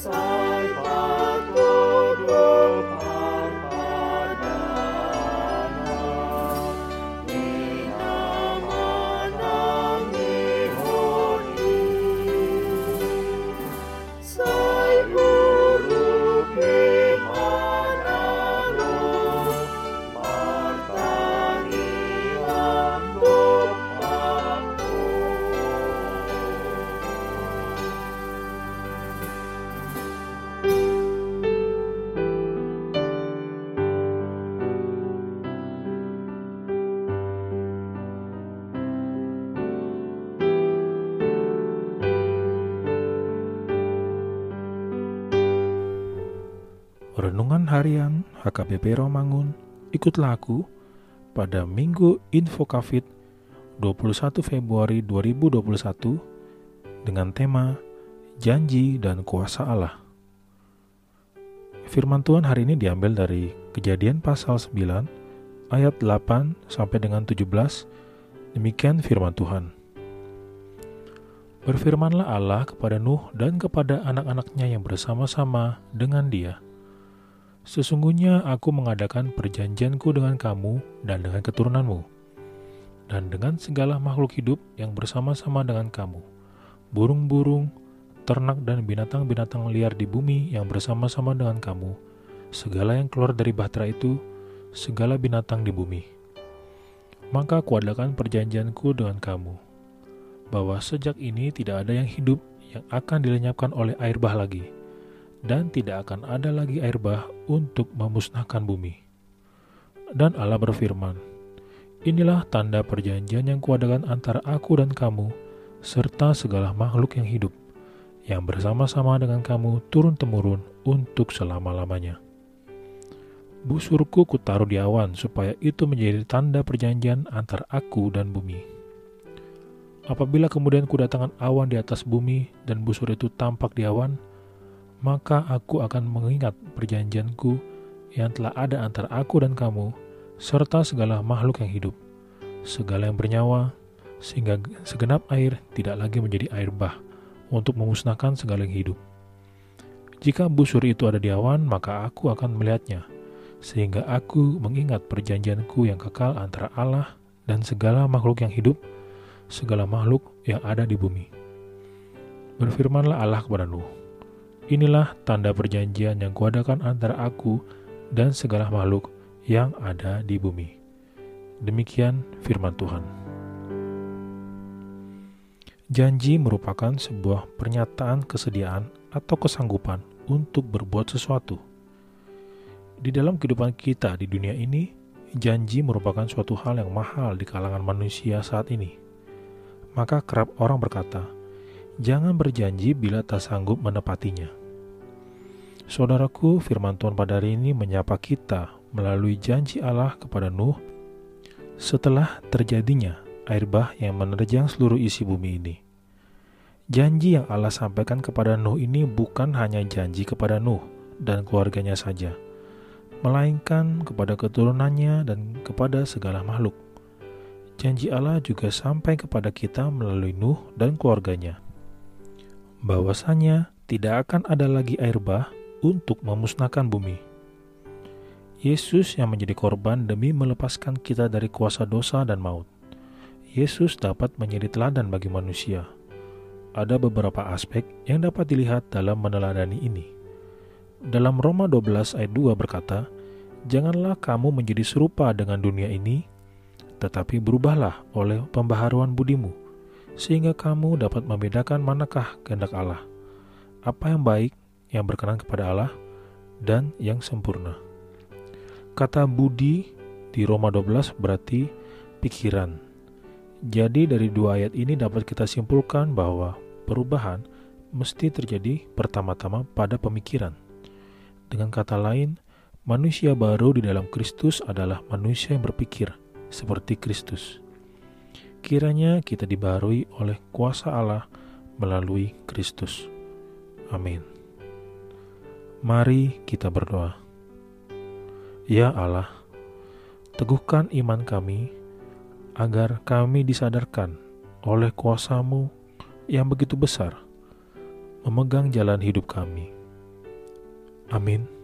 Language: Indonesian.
So. Renungan Harian HKBP Romangun Ikutlah aku pada Minggu Info Covid 21 Februari 2021 dengan tema Janji dan Kuasa Allah. Firman Tuhan hari ini diambil dari Kejadian pasal 9 ayat 8 sampai dengan 17. Demikian firman Tuhan. Berfirmanlah Allah kepada Nuh dan kepada anak-anaknya yang bersama-sama dengan dia Sesungguhnya aku mengadakan perjanjianku dengan kamu dan dengan keturunanmu, dan dengan segala makhluk hidup yang bersama-sama dengan kamu, burung-burung, ternak dan binatang-binatang liar di bumi yang bersama-sama dengan kamu, segala yang keluar dari bahtera itu, segala binatang di bumi. Maka kuadakan perjanjianku dengan kamu, bahwa sejak ini tidak ada yang hidup yang akan dilenyapkan oleh air bah lagi.' Dan tidak akan ada lagi air bah untuk memusnahkan bumi. Dan Allah berfirman, Inilah tanda perjanjian yang kuadakan antara aku dan kamu, serta segala makhluk yang hidup, yang bersama-sama dengan kamu turun-temurun untuk selama-lamanya. Busurku kutaruh di awan, supaya itu menjadi tanda perjanjian antara aku dan bumi. Apabila kemudian kudatangan awan di atas bumi, dan busur itu tampak di awan, maka aku akan mengingat perjanjianku yang telah ada antara aku dan kamu, serta segala makhluk yang hidup, segala yang bernyawa, sehingga segenap air tidak lagi menjadi air bah untuk memusnahkan segala yang hidup. Jika busur itu ada di awan, maka aku akan melihatnya, sehingga aku mengingat perjanjianku yang kekal antara Allah dan segala makhluk yang hidup, segala makhluk yang ada di bumi. Berfirmanlah Allah kepada Nuh, Inilah tanda perjanjian yang kuadakan antara aku dan segala makhluk yang ada di bumi. Demikian firman Tuhan. Janji merupakan sebuah pernyataan kesediaan atau kesanggupan untuk berbuat sesuatu. Di dalam kehidupan kita di dunia ini, janji merupakan suatu hal yang mahal di kalangan manusia saat ini. Maka kerap orang berkata, "Jangan berjanji bila tak sanggup menepatinya." Saudaraku, firman Tuhan pada hari ini menyapa kita melalui janji Allah kepada Nuh setelah terjadinya air bah yang menerjang seluruh isi bumi ini. Janji yang Allah sampaikan kepada Nuh ini bukan hanya janji kepada Nuh dan keluarganya saja, melainkan kepada keturunannya dan kepada segala makhluk. Janji Allah juga sampai kepada kita melalui Nuh dan keluarganya. Bahwasanya tidak akan ada lagi air bah untuk memusnahkan bumi. Yesus yang menjadi korban demi melepaskan kita dari kuasa dosa dan maut. Yesus dapat menjadi teladan bagi manusia. Ada beberapa aspek yang dapat dilihat dalam meneladani ini. Dalam Roma 12 ayat 2 berkata, Janganlah kamu menjadi serupa dengan dunia ini, tetapi berubahlah oleh pembaharuan budimu, sehingga kamu dapat membedakan manakah kehendak Allah, apa yang baik, yang berkenan kepada Allah, dan yang sempurna. Kata budi di Roma 12 berarti pikiran. Jadi dari dua ayat ini dapat kita simpulkan bahwa perubahan mesti terjadi pertama-tama pada pemikiran. Dengan kata lain, manusia baru di dalam Kristus adalah manusia yang berpikir seperti Kristus. Kiranya kita dibarui oleh kuasa Allah melalui Kristus. Amin. Mari kita berdoa. Ya Allah, teguhkan iman kami agar kami disadarkan oleh kuasamu yang begitu besar memegang jalan hidup kami. Amin.